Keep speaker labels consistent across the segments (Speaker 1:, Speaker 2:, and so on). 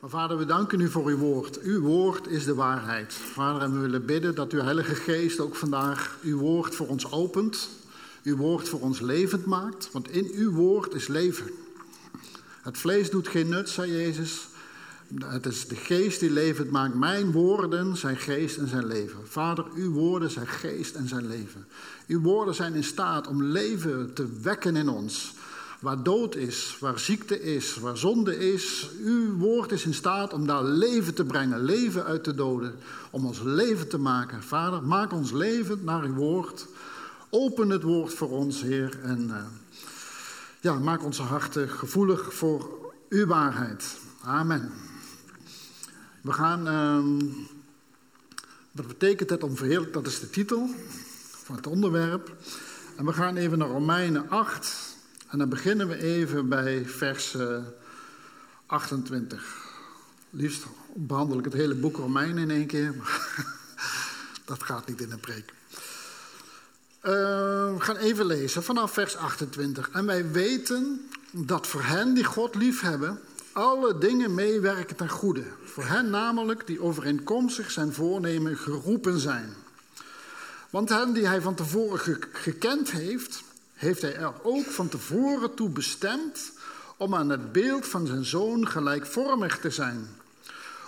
Speaker 1: Maar vader, we danken u voor uw woord. Uw woord is de waarheid. Vader, en we willen bidden dat uw Heilige Geest ook vandaag uw woord voor ons opent. Uw woord voor ons levend maakt. Want in uw woord is leven. Het vlees doet geen nut, zei Jezus. Het is de geest die levend maakt. Mijn woorden zijn geest en zijn leven. Vader, uw woorden zijn geest en zijn leven. Uw woorden zijn in staat om leven te wekken in ons. Waar dood is, waar ziekte is, waar zonde is. Uw woord is in staat om daar leven te brengen, leven uit de doden. Om ons leven te maken. Vader, maak ons levend naar uw woord. Open het woord voor ons, Heer. En uh, ja, maak onze harten gevoelig voor uw waarheid. Amen. We gaan. Uh, wat betekent het om verheerlijk? Dat is de titel van het onderwerp. En we gaan even naar Romeinen 8. En dan beginnen we even bij vers uh, 28. Liefst behandel ik het hele boek Romeinen in één keer. Maar dat gaat niet in een preek. Uh, we gaan even lezen vanaf vers 28. En wij weten dat voor hen die God liefhebben, alle dingen meewerken ten goede. Voor hen namelijk die overeenkomstig zijn voornemen geroepen zijn. Want hen die hij van tevoren ge gekend heeft, heeft hij er ook van tevoren toe bestemd om aan het beeld van zijn zoon gelijkvormig te zijn.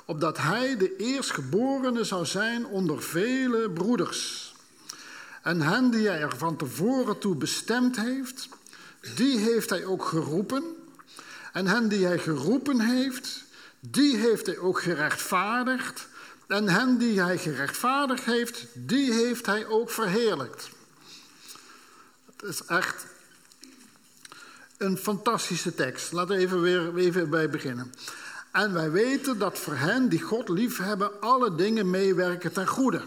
Speaker 1: Opdat hij de eerstgeborene zou zijn onder vele broeders. En hen die hij er van tevoren toe bestemd heeft, die heeft hij ook geroepen. En hen die hij geroepen heeft, die heeft hij ook gerechtvaardigd. En hen die hij gerechtvaardigd heeft, die heeft hij ook verheerlijkt. Het is echt een fantastische tekst. Laten we even, weer, bij beginnen. En wij weten dat voor hen die God liefhebben, alle dingen meewerken ten goede.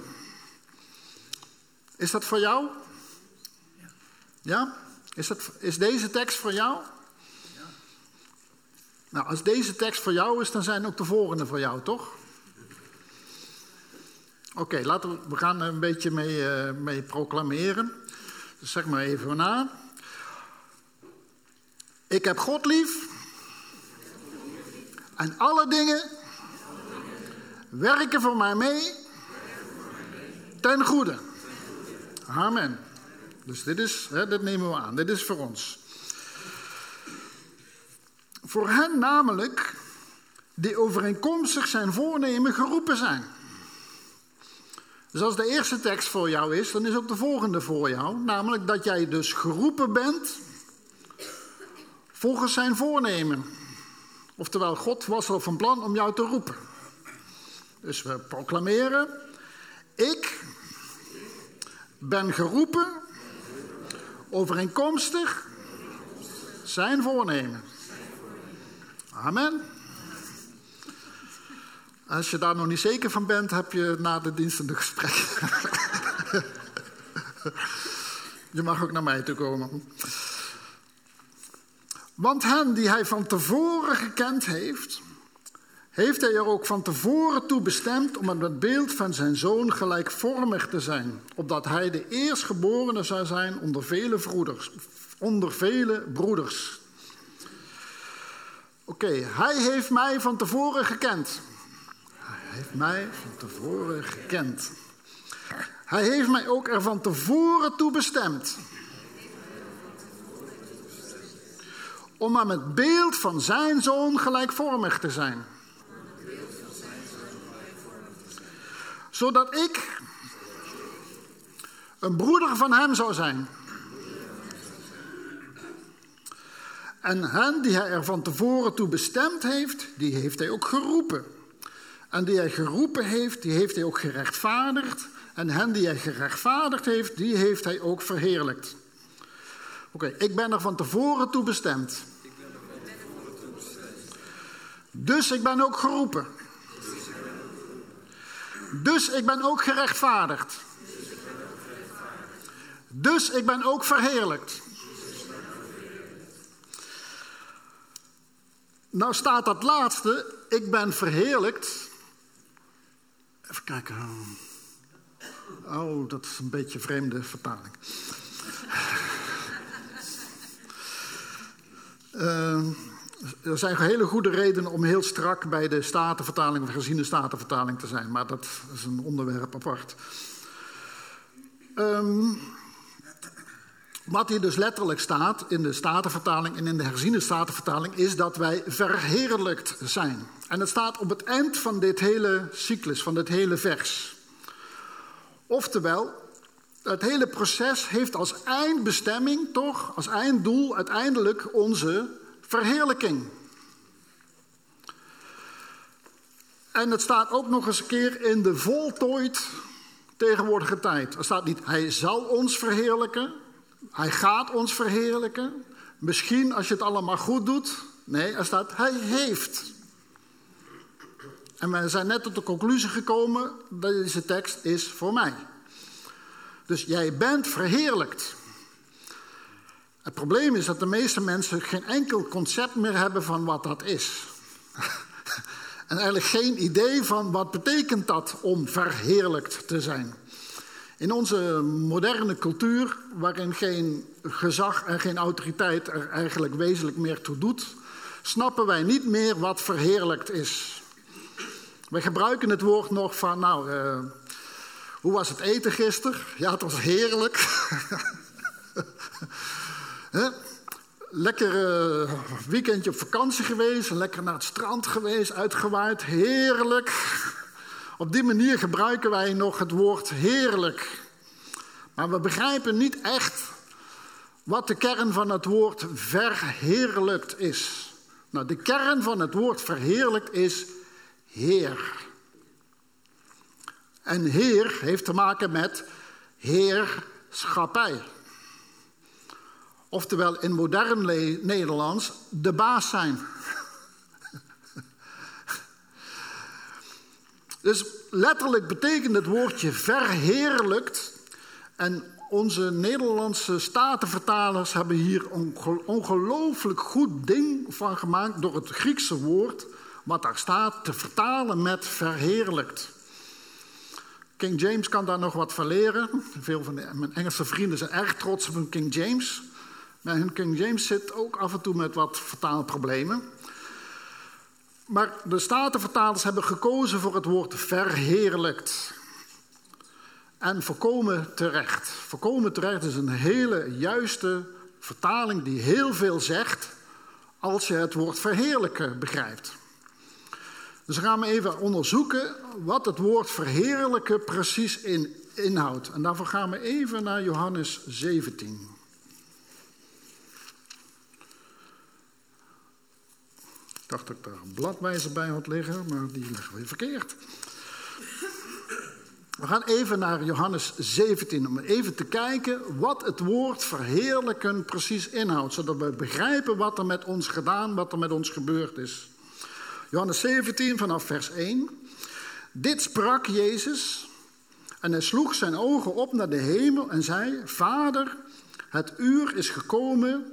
Speaker 1: Is dat voor jou? Ja? Is, dat, is deze tekst voor jou? Ja. Nou, als deze tekst voor jou is, dan zijn ook de volgende voor jou, toch? Oké, laten we, we gaan er een beetje mee, uh, mee proclameren. Zeg maar even na. Ik heb God lief. En alle dingen werken voor mij mee ten goede. Amen. Dus dit, is, hè, dit nemen we aan. Dit is voor ons. Voor hen namelijk die overeenkomstig zijn voornemen geroepen zijn. Dus als de eerste tekst voor jou is, dan is ook de volgende voor jou. Namelijk dat jij dus geroepen bent volgens zijn voornemen. Oftewel, God was al van plan om jou te roepen. Dus we proclameren, ik ben geroepen overeenkomstig zijn voornemen. Amen. Als je daar nog niet zeker van bent, heb je na de dienst een gesprek. je mag ook naar mij toe komen. Want hen die hij van tevoren gekend heeft, heeft hij er ook van tevoren toe bestemd om aan het beeld van zijn zoon gelijkvormig te zijn, opdat hij de eerstgeborene zou zijn onder vele broeders. Onder vele broeders. Oké, hij heeft mij van tevoren gekend. Heeft mij van tevoren gekend. Hij heeft mij ook er van tevoren toe bestemd. Om aan het beeld van zijn zoon gelijkvormig te zijn. Zodat ik een broeder van hem zou zijn. En hen die hij er van tevoren toe bestemd heeft, die heeft hij ook geroepen. En die hij geroepen heeft, die heeft hij ook gerechtvaardigd. En hen die hij gerechtvaardigd heeft, die heeft hij ook verheerlijkt. Oké, ik ben er van tevoren toe bestemd. Dus ik ben ook geroepen. Dus ik ben ook gerechtvaardigd. Dus ik ben ook verheerlijkt. Nou staat dat laatste, ik ben verheerlijkt, Even kijken. Oh, dat is een beetje vreemde vertaling. Uh, er zijn hele goede redenen om heel strak bij de Statenvertaling of herziene Statenvertaling te zijn, maar dat is een onderwerp apart. Um, wat hier dus letterlijk staat in de Statenvertaling en in de herziene Statenvertaling is dat wij verheerlijkt zijn. En het staat op het eind van dit hele cyclus, van dit hele vers. Oftewel, het hele proces heeft als eindbestemming, toch, als einddoel uiteindelijk onze verheerlijking. En het staat ook nog eens een keer in de voltooid tegenwoordige tijd. Er staat niet, hij zal ons verheerlijken, hij gaat ons verheerlijken. Misschien als je het allemaal goed doet. Nee, er staat, hij heeft. En we zijn net tot de conclusie gekomen, deze tekst is voor mij. Dus jij bent verheerlijkt. Het probleem is dat de meeste mensen geen enkel concept meer hebben van wat dat is. en eigenlijk geen idee van wat betekent dat om verheerlijkt te zijn. In onze moderne cultuur, waarin geen gezag en geen autoriteit er eigenlijk wezenlijk meer toe doet, snappen wij niet meer wat verheerlijkt is. We gebruiken het woord nog van, nou, uh, hoe was het eten gisteren? Ja, het was heerlijk. lekker uh, weekendje op vakantie geweest, lekker naar het strand geweest, uitgewaaid, heerlijk. Op die manier gebruiken wij nog het woord heerlijk. Maar we begrijpen niet echt wat de kern van het woord verheerlijkt is. Nou, de kern van het woord verheerlijkt is Heer. En Heer heeft te maken met heerschappij. Oftewel in modern Nederlands de baas zijn. Dus letterlijk betekent het woordje verheerlijkt. En onze Nederlandse statenvertalers hebben hier een ongelooflijk goed ding van gemaakt door het Griekse woord, wat daar staat, te vertalen met verheerlijkt. King James kan daar nog wat van leren. Veel van mijn Engelse vrienden zijn erg trots op hun King James. Maar hun King James zit ook af en toe met wat vertaalproblemen. Maar de Statenvertalers hebben gekozen voor het woord verheerlijkt. En voorkomen terecht. Voorkomen terecht is een hele juiste vertaling die heel veel zegt als je het woord verheerlijken begrijpt. Dus gaan we even onderzoeken wat het woord verheerlijken precies in, inhoudt. En daarvoor gaan we even naar Johannes 17. Dacht dat ik daar een bladwijzer bij had liggen, maar die ligt weer verkeerd. We gaan even naar Johannes 17 om even te kijken wat het woord verheerlijken precies inhoudt, zodat we begrijpen wat er met ons gedaan, wat er met ons gebeurd is. Johannes 17 vanaf vers 1. Dit sprak Jezus en hij sloeg zijn ogen op naar de hemel en zei: Vader, het uur is gekomen,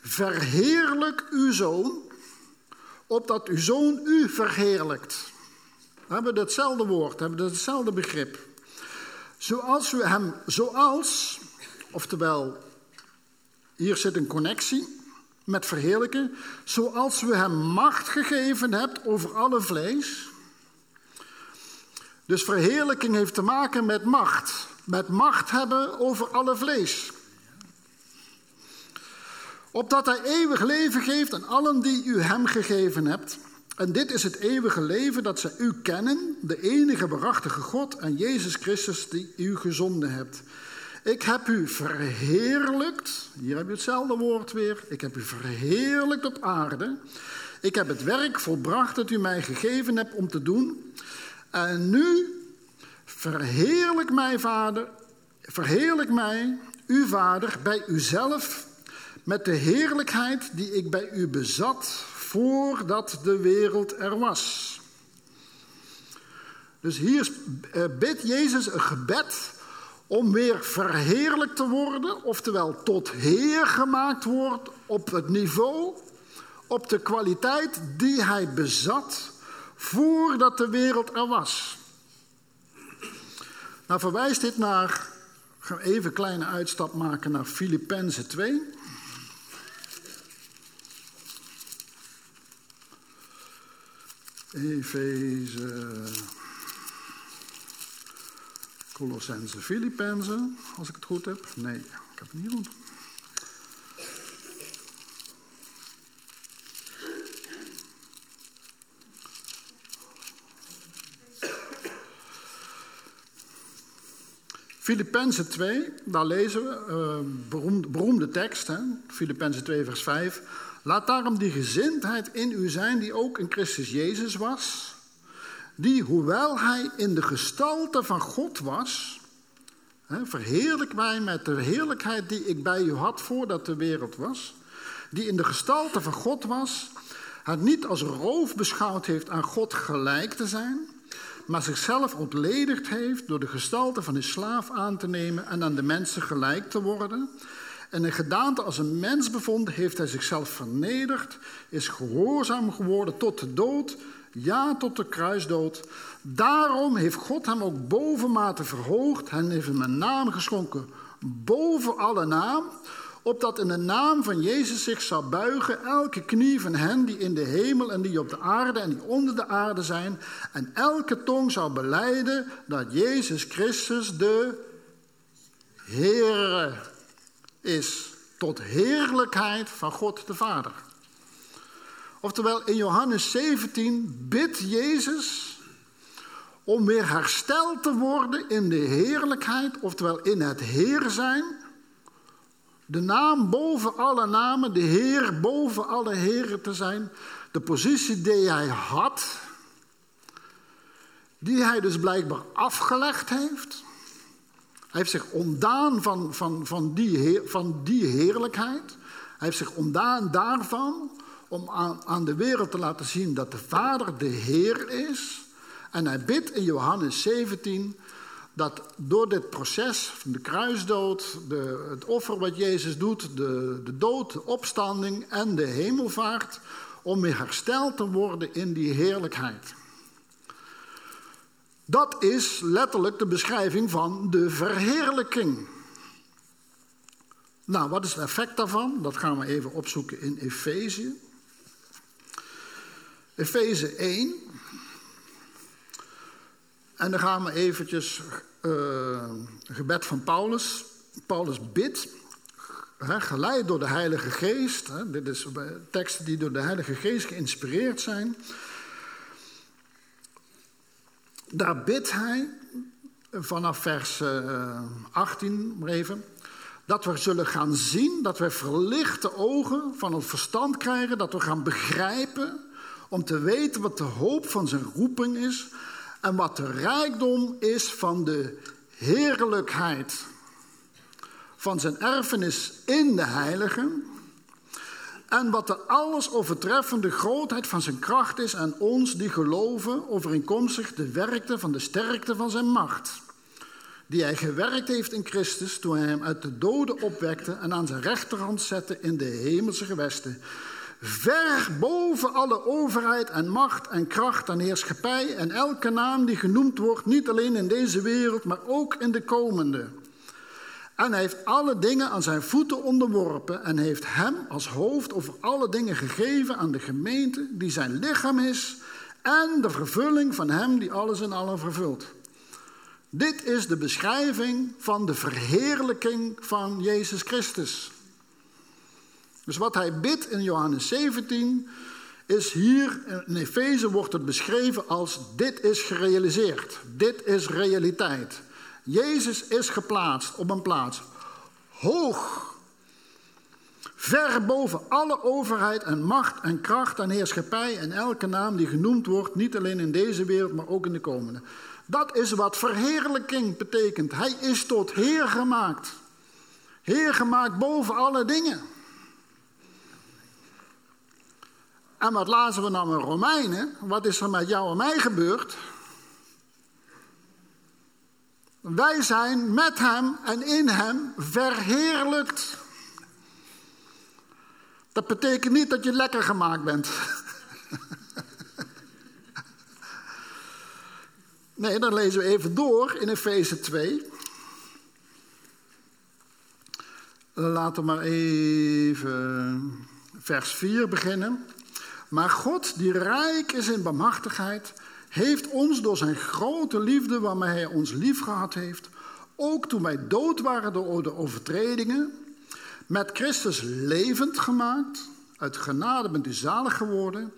Speaker 1: verheerlijk uw zoon, opdat uw zoon u verheerlijkt. We hebben hetzelfde woord, we hebben hetzelfde begrip. Zoals u hem, zoals, oftewel, hier zit een connectie met verheerlijken, zoals u hem macht gegeven hebt over alle vlees. Dus verheerlijking heeft te maken met macht, met macht hebben over alle vlees opdat hij eeuwig leven geeft aan allen die u hem gegeven hebt. En dit is het eeuwige leven dat zij u kennen, de enige waarachtige God en Jezus Christus die u gezonden hebt. Ik heb u verheerlijkt, hier heb je hetzelfde woord weer, ik heb u verheerlijkt op aarde. Ik heb het werk volbracht dat u mij gegeven hebt om te doen. En nu verheerlijk mij, Vader, verheerlijk mij, uw Vader, bij uzelf met de heerlijkheid die ik bij u bezat voordat de wereld er was. Dus hier eh, bidt Jezus een gebed om weer verheerlijkt te worden, oftewel tot Heer gemaakt wordt op het niveau, op de kwaliteit die hij bezat voordat de wereld er was. Nou verwijst dit naar, gaan even een kleine uitstap maken naar Filippenzen 2. Efeze, Colossense, Filippenzen, als ik het goed heb. Nee, ik heb het niet goed. Filippenzen 2, daar lezen we, uh, beroemde, beroemde tekst, Filippenzen 2 vers 5. Laat daarom die gezindheid in u zijn die ook in Christus Jezus was, die hoewel hij in de gestalte van God was, hè, verheerlijk mij met de heerlijkheid die ik bij u had voordat de wereld was, die in de gestalte van God was, het niet als roof beschouwd heeft aan God gelijk te zijn, maar zichzelf ontledigd heeft door de gestalte van een slaaf aan te nemen en aan de mensen gelijk te worden. En een gedaante als een mens bevonden, heeft hij zichzelf vernederd, is gehoorzaam geworden tot de dood, ja tot de kruisdood. Daarom heeft God hem ook bovenmate verhoogd en heeft hem een naam geschonken boven alle naam, opdat in de naam van Jezus zich zal buigen elke knie van hen die in de hemel en die op de aarde en die onder de aarde zijn, en elke tong zal beleiden dat Jezus Christus de Heere is, tot heerlijkheid van God de Vader. Oftewel, in Johannes 17 bidt Jezus om weer hersteld te worden in de heerlijkheid, oftewel in het Heer zijn de naam boven alle namen, de Heer boven alle heren te zijn. De positie die hij had, die hij dus blijkbaar afgelegd heeft. Hij heeft zich ontdaan van, van, van, die, van die heerlijkheid. Hij heeft zich ontdaan daarvan om aan, de wereld te laten zien dat de Vader de Heer is. En hij bidt in Johannes 17 dat door dit proces van de kruisdood, de, het offer wat Jezus doet, de, de dood, de opstanding en de hemelvaart, om weer hersteld te worden in die heerlijkheid. Dat is letterlijk de beschrijving van de verheerlijking. Nou, wat is het effect daarvan? Dat gaan we even opzoeken in Efeze. Efeze 1, en dan gaan we eventjes uh, gebed van Paulus. Paulus bidt, geleid door de Heilige Geest. Hè, dit is teksten die door de Heilige Geest geïnspireerd zijn. Daar bidt hij vanaf vers uh, 18 even. Dat we zullen gaan zien, dat we verlichte ogen van het verstand krijgen, dat we gaan begrijpen, om te weten wat de hoop van zijn roeping is en wat de rijkdom is van de heerlijkheid van zijn erfenis in de heiligen. En wat de alles overtreffende grootheid van zijn kracht is aan ons die geloven overeenkomstig de werkte van de sterkte van zijn macht. Die hij gewerkt heeft in Christus toen hij hem uit de doden opwekte en aan zijn rechterhand zette in de hemelse gewesten ver boven alle overheid en macht en kracht en heerschappij en elke naam die genoemd wordt, niet alleen in deze wereld, maar ook in de komende. En hij heeft alle dingen aan zijn voeten onderworpen en heeft hem als hoofd over alle dingen gegeven aan de gemeente die zijn lichaam is en de vervulling van hem die alles in allen vervult. Dit is de beschrijving van de verheerlijking van Jezus Christus. Dus wat hij bidt in Johannes 17 is hier in Efeze wordt het beschreven als dit is gerealiseerd. Dit is realiteit. Jezus is geplaatst op een plaats hoog, ver boven alle overheid en macht en kracht en heerschappij en elke naam die genoemd wordt, niet alleen in deze wereld, maar ook in de komende. Dat is wat verheerlijking betekent. Hij is tot Heer gemaakt. Heer gemaakt boven alle dingen. En wat lazen we nou in Romeinen? Wat is er met jou en mij gebeurd? Wij zijn met hem en in hem verheerlijkt. Dat betekent niet dat je lekker gemaakt bent. Nee, dan lezen we even door in Efeze 2. Laten we maar even vers 4 beginnen. Maar God, die rijk is in barmhartigheid, heeft ons door zijn grote liefde waarmee hij ons lief gehad heeft, ook toen wij dood waren door de overtredingen, met Christus levend gemaakt. Uit genade bent u zalig geworden.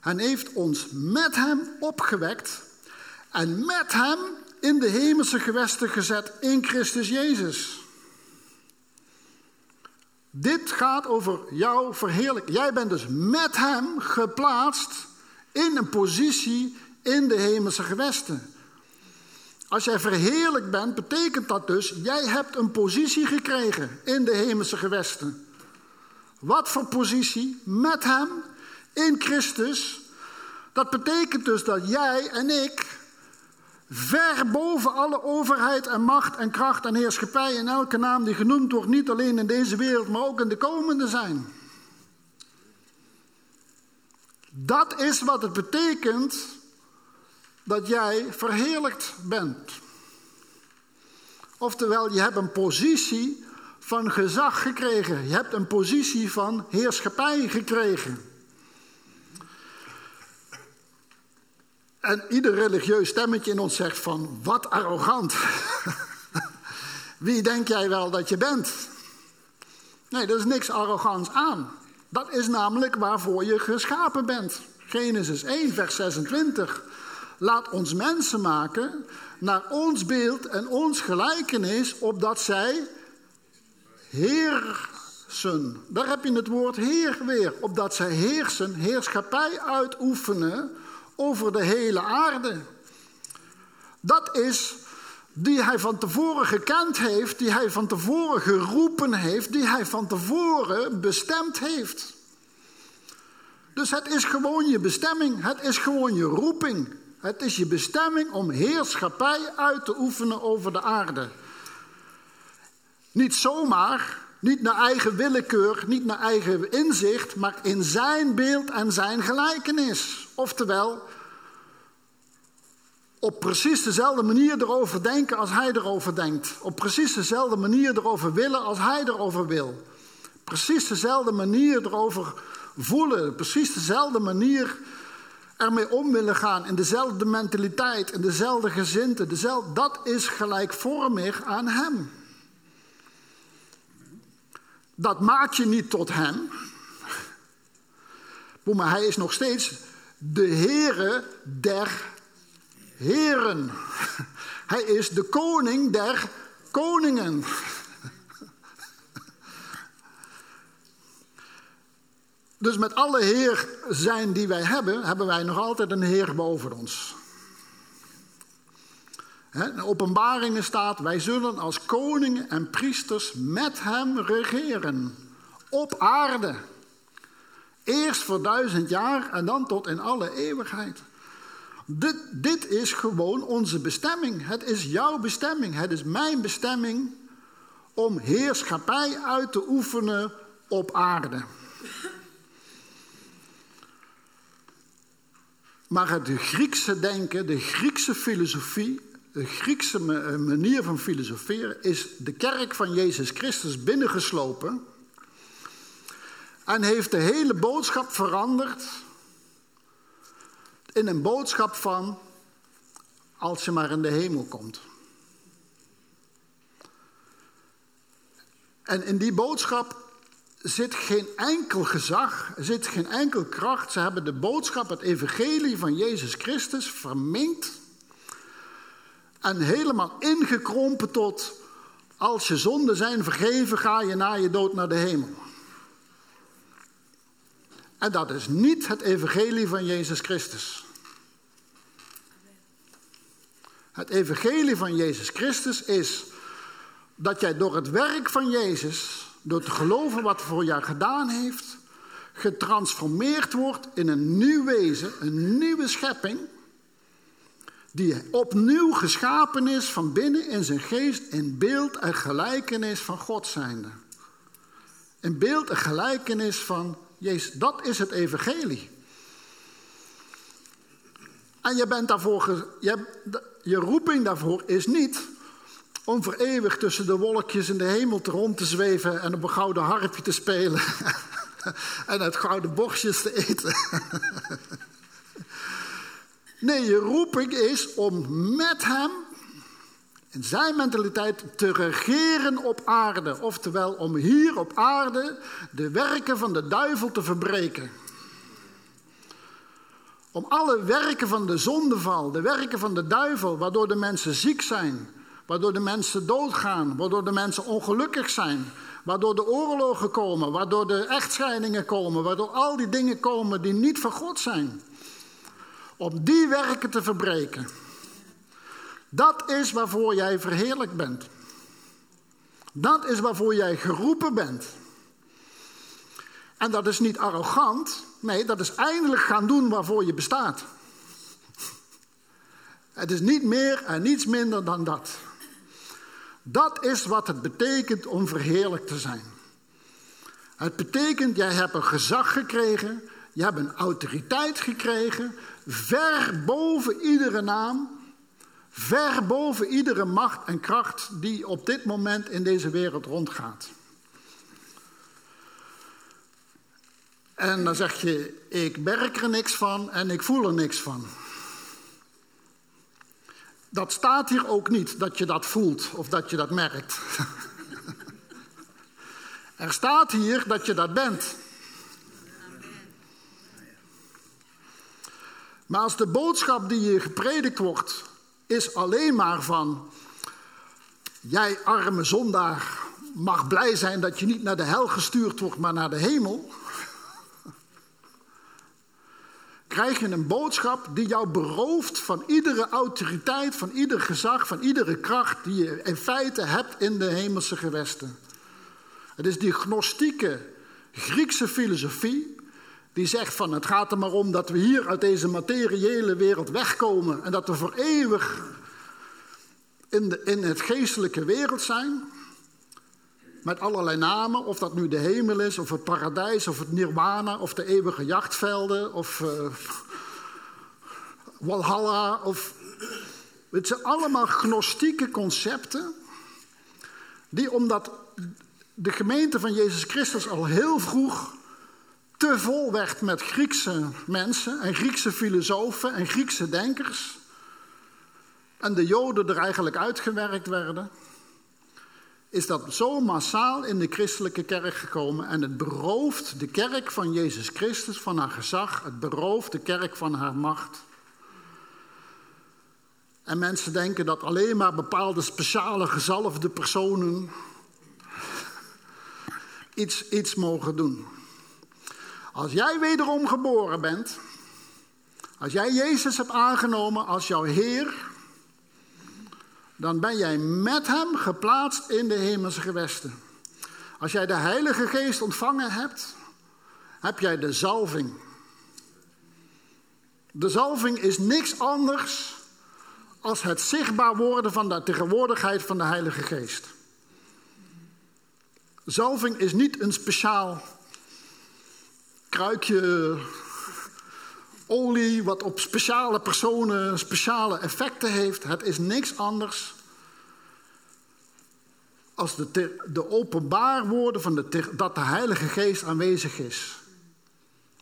Speaker 1: En heeft ons met hem opgewekt en met hem in de hemelse gewesten gezet in Christus Jezus. Dit gaat over jouw verheerlijk. Jij bent dus met hem geplaatst in een positie in de hemelse gewesten. Als jij verheerlijk bent, betekent dat dus, jij hebt een positie gekregen in de hemelse gewesten. Wat voor positie? Met hem, in Christus. Dat betekent dus dat jij en ik ver boven alle overheid en macht en kracht en heerschappij en elke naam die genoemd wordt, niet alleen in deze wereld, maar ook in de komende zijn. Dat is wat het betekent dat jij verheerlijkt bent. Oftewel, je hebt een positie van gezag gekregen. Je hebt een positie van heerschappij gekregen. En ieder religieus stemmetje in ons zegt van, wat arrogant. Wie denk jij wel dat je bent? Nee, er is niks arrogants aan. Dat is namelijk waarvoor je geschapen bent. Genesis 1, vers 26. Laat ons mensen maken naar ons beeld en ons gelijkenis, opdat zij heersen. Daar heb je het woord heer weer. Opdat zij heersen, heerschappij uitoefenen over de hele aarde. Dat is die hij van tevoren gekend heeft, die hij van tevoren geroepen heeft, die hij van tevoren bestemd heeft. Dus het is gewoon je bestemming, het is gewoon je roeping. Het is je bestemming om heerschappij uit te oefenen over de aarde. Niet zomaar, niet naar eigen willekeur, niet naar eigen inzicht, maar in zijn beeld en zijn gelijkenis. Oftewel, op precies dezelfde manier erover denken als hij erover denkt. Op precies dezelfde manier erover willen als hij erover wil. Precies dezelfde manier erover voelen. Precies dezelfde manier ermee om willen gaan. In dezelfde mentaliteit, in dezelfde gezinte. Dezelfde, dat is gelijkvormig aan hem. Dat maakt je niet tot hem. Maar hij is nog steeds de Heere der heren. Hij is de koning der koningen. Dus met alle heer zijn die wij hebben, hebben wij nog altijd een heer boven ons. In openbaringen staat, wij zullen als koningen en priesters met hem regeren. Op aarde. Eerst voor duizend jaar en dan tot in alle eeuwigheid. Dit, dit is gewoon onze bestemming. Het is jouw bestemming. Het is mijn bestemming om heerschappij uit te oefenen op aarde. Maar het Griekse denken, de Griekse filosofie, de Griekse eh, manier van filosoferen is de kerk van Jezus Christus binnengeslopen en heeft de hele boodschap veranderd in een boodschap van als je maar in de hemel komt. En in die boodschap zit geen enkel gezag, zit geen enkel kracht. Ze hebben de boodschap, het evangelie van Jezus Christus verminkt en helemaal ingekrompen tot als je zonden zijn vergeven, ga je na je dood naar de hemel. En dat is niet het evangelie van Jezus Christus. Het evangelie van Jezus Christus is dat jij door het werk van Jezus, door te geloven wat hij voor jou gedaan heeft, getransformeerd wordt in een nieuw wezen, een nieuwe schepping, die opnieuw geschapen is van binnen in zijn geest in beeld en gelijkenis van God zijnde. In beeld en gelijkenis van Jezus. Dat is het evangelie. En je bent daarvoor, je, je roeping daarvoor is niet om voor eeuwig tussen de wolkjes in de hemel te rond te zweven en op een gouden harpje te spelen. en uit gouden borstjes te eten. nee, je roeping is om met hem in zijn mentaliteit te regeren op aarde. Oftewel om hier op aarde de werken van de duivel te verbreken. Om alle werken van de zondeval, de werken van de duivel, waardoor de mensen ziek zijn, waardoor de mensen doodgaan, waardoor de mensen ongelukkig zijn, waardoor de oorlogen komen, waardoor de echtscheidingen komen, waardoor al die dingen komen die niet van God zijn. Om die werken te verbreken. Dat is waarvoor jij verheerlijk bent. Dat is waarvoor jij geroepen bent. En dat is niet arrogant, nee, dat is eindelijk gaan doen waarvoor je bestaat. Het is niet meer en niets minder dan dat. Dat is wat het betekent om verheerlijk te zijn. Het betekent, jij hebt een gezag gekregen, je hebt een autoriteit gekregen, ver boven iedere naam, ver boven iedere macht en kracht die op dit moment in deze wereld rondgaat. En dan zeg je, ik merk er niks van en ik voel er niks van. Dat staat hier ook niet, dat je dat voelt of dat je dat merkt. er staat hier dat je dat bent. Maar als de boodschap die je gepredikt wordt, is alleen maar van, jij arme zondaar mag blij zijn dat je niet naar de hel gestuurd wordt, maar naar de hemel krijg je een boodschap die jou berooft van iedere autoriteit, van ieder gezag, van iedere kracht die je in feite hebt in de hemelse gewesten. Het is die gnostieke Griekse filosofie die zegt van het gaat er maar om dat we hier uit deze materiële wereld wegkomen en dat we voor eeuwig in, de, in het geestelijke wereld zijn. Met allerlei namen, of dat nu de hemel is, of het paradijs, of het nirwana, of de eeuwige jachtvelden, of uh, Walhalla. Of, het zijn allemaal gnostieke concepten, die omdat de gemeente van Jezus Christus al heel vroeg te vol werd met Griekse mensen en Griekse filosofen en Griekse denkers, en de Joden er eigenlijk uitgewerkt werden is dat zo massaal in de christelijke kerk gekomen en het berooft de kerk van Jezus Christus van haar gezag, het berooft de kerk van haar macht. En mensen denken dat alleen maar bepaalde speciale gezalfde personen iets, iets mogen doen. Als jij wederom geboren bent, als jij Jezus hebt aangenomen als jouw Heer, dan ben jij met hem geplaatst in de hemelse gewesten. Als jij de Heilige Geest ontvangen hebt, heb jij de zalving. De zalving is niks anders als het zichtbaar worden van de tegenwoordigheid van de Heilige Geest. Zalving is niet een speciaal kruikje olie wat op speciale personen speciale effecten heeft. Het is niks anders als de, de openbaar worden van de, dat de Heilige Geest aanwezig is.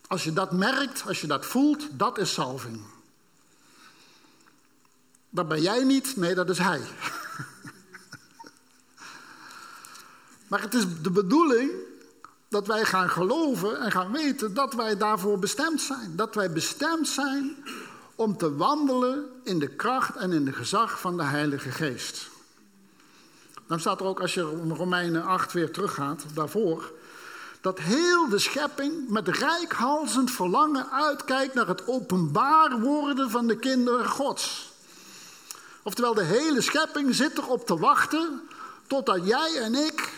Speaker 1: Als je dat merkt, als je dat voelt, dat is salving. Dat ben jij niet, nee, dat is Hij. maar het is de bedoeling dat wij gaan geloven en gaan weten dat wij daarvoor bestemd zijn. Dat wij bestemd zijn om te wandelen in de kracht en in de gezag van de Heilige Geest. Dan staat er ook, als je Romeinen 8 weer teruggaat, daarvoor, dat heel de schepping met rijkhalzend verlangen uitkijkt naar het openbaar worden van de kinderen Gods. Oftewel, de hele schepping zit erop te wachten totdat jij en ik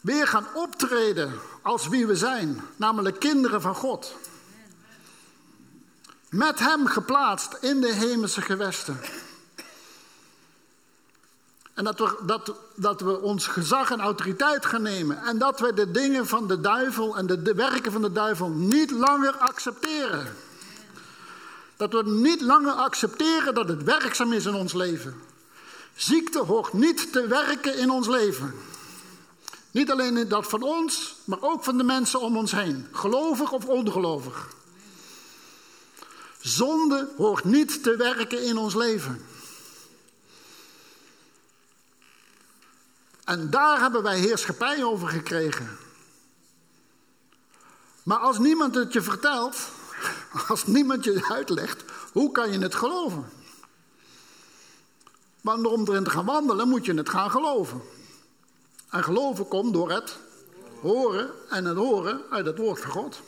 Speaker 1: weer gaan optreden als wie we zijn, namelijk kinderen van God. Met Hem geplaatst in de hemelse gewesten. En dat we, dat, dat we ons gezag en autoriteit gaan nemen. En dat we de dingen van de duivel en de, de werken van de duivel niet langer accepteren. Dat we niet langer accepteren dat het werkzaam is in ons leven. Ziekte hoort niet te werken in ons leven. Niet alleen dat van ons, maar ook van de mensen om ons heen. Gelovig of ongelovig. Zonde hoort niet te werken in ons leven. En daar hebben wij heerschappij over gekregen. Maar als niemand het je vertelt, als niemand je uitlegt, hoe kan je het geloven? Want om erin te gaan wandelen moet je het gaan geloven. En geloven komt door het horen en het horen uit het woord van God.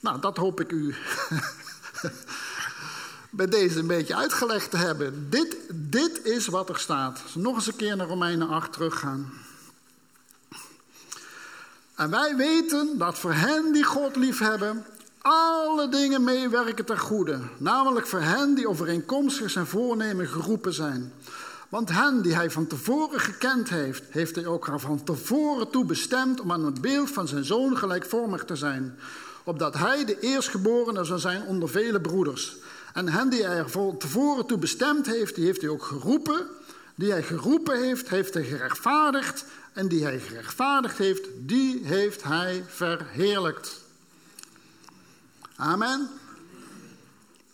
Speaker 1: Nou, dat hoop ik u bij deze een beetje uitgelegd te hebben. Dit, dit is wat er staat. Nog eens een keer naar Romeinen 8 teruggaan. En wij weten dat voor hen die God liefhebben, alle dingen meewerken ten goede. Namelijk voor hen die overeenkomstig zijn voornemen geroepen zijn. Want hen die hij van tevoren gekend heeft, heeft hij ook van tevoren toe bestemd om aan het beeld van zijn zoon gelijkvormig te zijn. Opdat hij de eerstgeborene zou zijn onder vele broeders. En hen die hij van tevoren toe bestemd heeft, die heeft hij ook geroepen. Die hij geroepen heeft, heeft hij gerechtvaardigd. En die hij gerechtvaardigd heeft, die heeft hij verheerlijkt. Amen.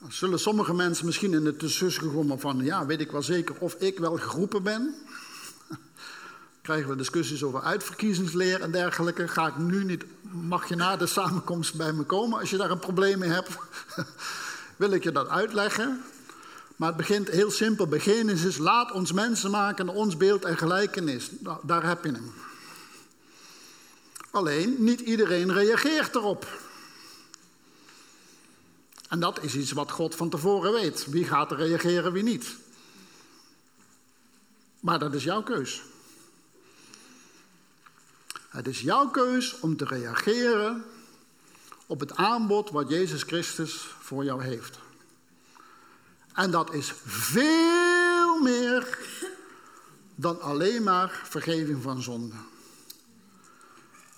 Speaker 1: Zullen sommige mensen misschien in de tussenkommen komen van, ja, weet ik wel zeker of ik wel geroepen ben. Krijgen we discussies over uitverkiezingsleer en dergelijke. Ga ik nu niet, mag je na de samenkomst bij me komen als je daar een probleem mee hebt? Wil ik je dat uitleggen? Maar het begint heel simpel. Begin is laat ons mensen maken ons beeld en gelijkenis. Nou, daar heb je hem. Alleen, niet iedereen reageert erop. En dat is iets wat God van tevoren weet. Wie gaat er reageren, wie niet. Maar dat is jouw keus. Het is jouw keus om te reageren op het aanbod wat Jezus Christus voor jou heeft. En dat is veel meer dan alleen maar vergeving van zonde.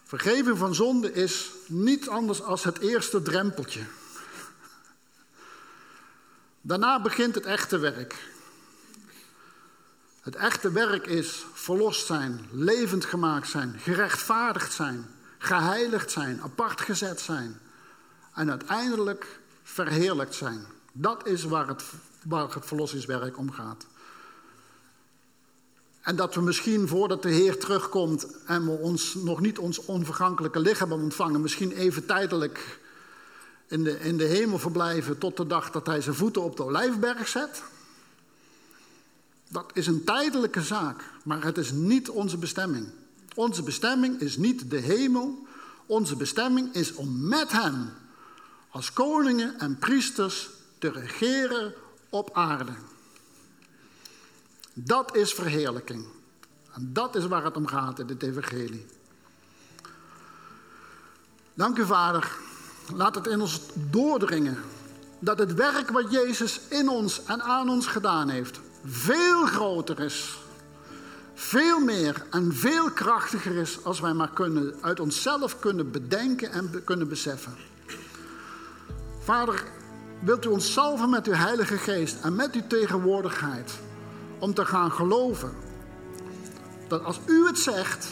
Speaker 1: Vergeving van zonde is niet anders als het eerste drempeltje. Daarna begint het echte werk. Het echte werk is verlost zijn, levend gemaakt zijn, gerechtvaardigd zijn, geheiligd zijn, apart gezet zijn en uiteindelijk verheerlijkt zijn. Dat is waar het, waar het verlossingswerk om gaat. En dat we misschien voordat de Heer terugkomt en we ons nog niet ons onvergankelijke lichaam ontvangen, misschien even tijdelijk in de, in de hemel verblijven tot de dag dat hij zijn voeten op de olijfberg zet. Dat is een tijdelijke zaak, maar het is niet onze bestemming. Onze bestemming is niet de hemel. Onze bestemming is om met hem als koningen en priesters te regeren op aarde. Dat is verheerlijking. En dat is waar het om gaat in het evangelie. Dank u, Vader. Laat het in ons doordringen dat het werk wat Jezus in ons en aan ons gedaan heeft, veel groter is. Veel meer en veel krachtiger is als wij maar kunnen, uit onszelf kunnen bedenken en kunnen beseffen. Vader, wilt u ons salven met uw Heilige Geest en met uw tegenwoordigheid om te gaan geloven dat als u het zegt,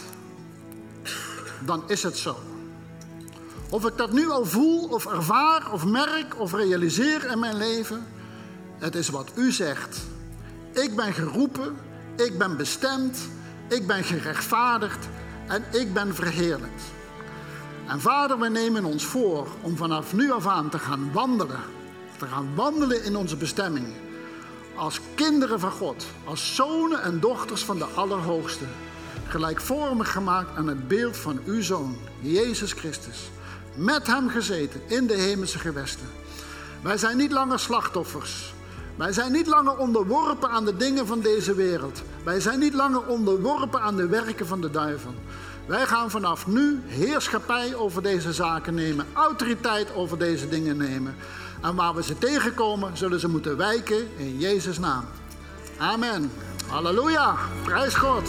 Speaker 1: dan is het zo. Of ik dat nu al voel, of ervaar, of merk, of realiseer in mijn leven. Het is wat u zegt. Ik ben geroepen, ik ben bestemd, ik ben gerechtvaardigd en ik ben verheerlijkt. En vader, we nemen ons voor om vanaf nu af aan te gaan wandelen. Te gaan wandelen in onze bestemming. Als kinderen van God, als zonen en dochters van de Allerhoogste. Gelijkvormig gemaakt aan het beeld van uw Zoon, Jezus Christus met hem gezeten in de hemelse gewesten. Wij zijn niet langer slachtoffers. Wij zijn niet langer onderworpen aan de dingen van deze wereld. Wij zijn niet langer onderworpen aan de werken van de duivel. Wij gaan vanaf nu heerschappij over deze zaken nemen, autoriteit over deze dingen nemen. En waar we ze tegenkomen, zullen ze moeten wijken in Jezus' naam. Amen. Halleluja. Prijs God.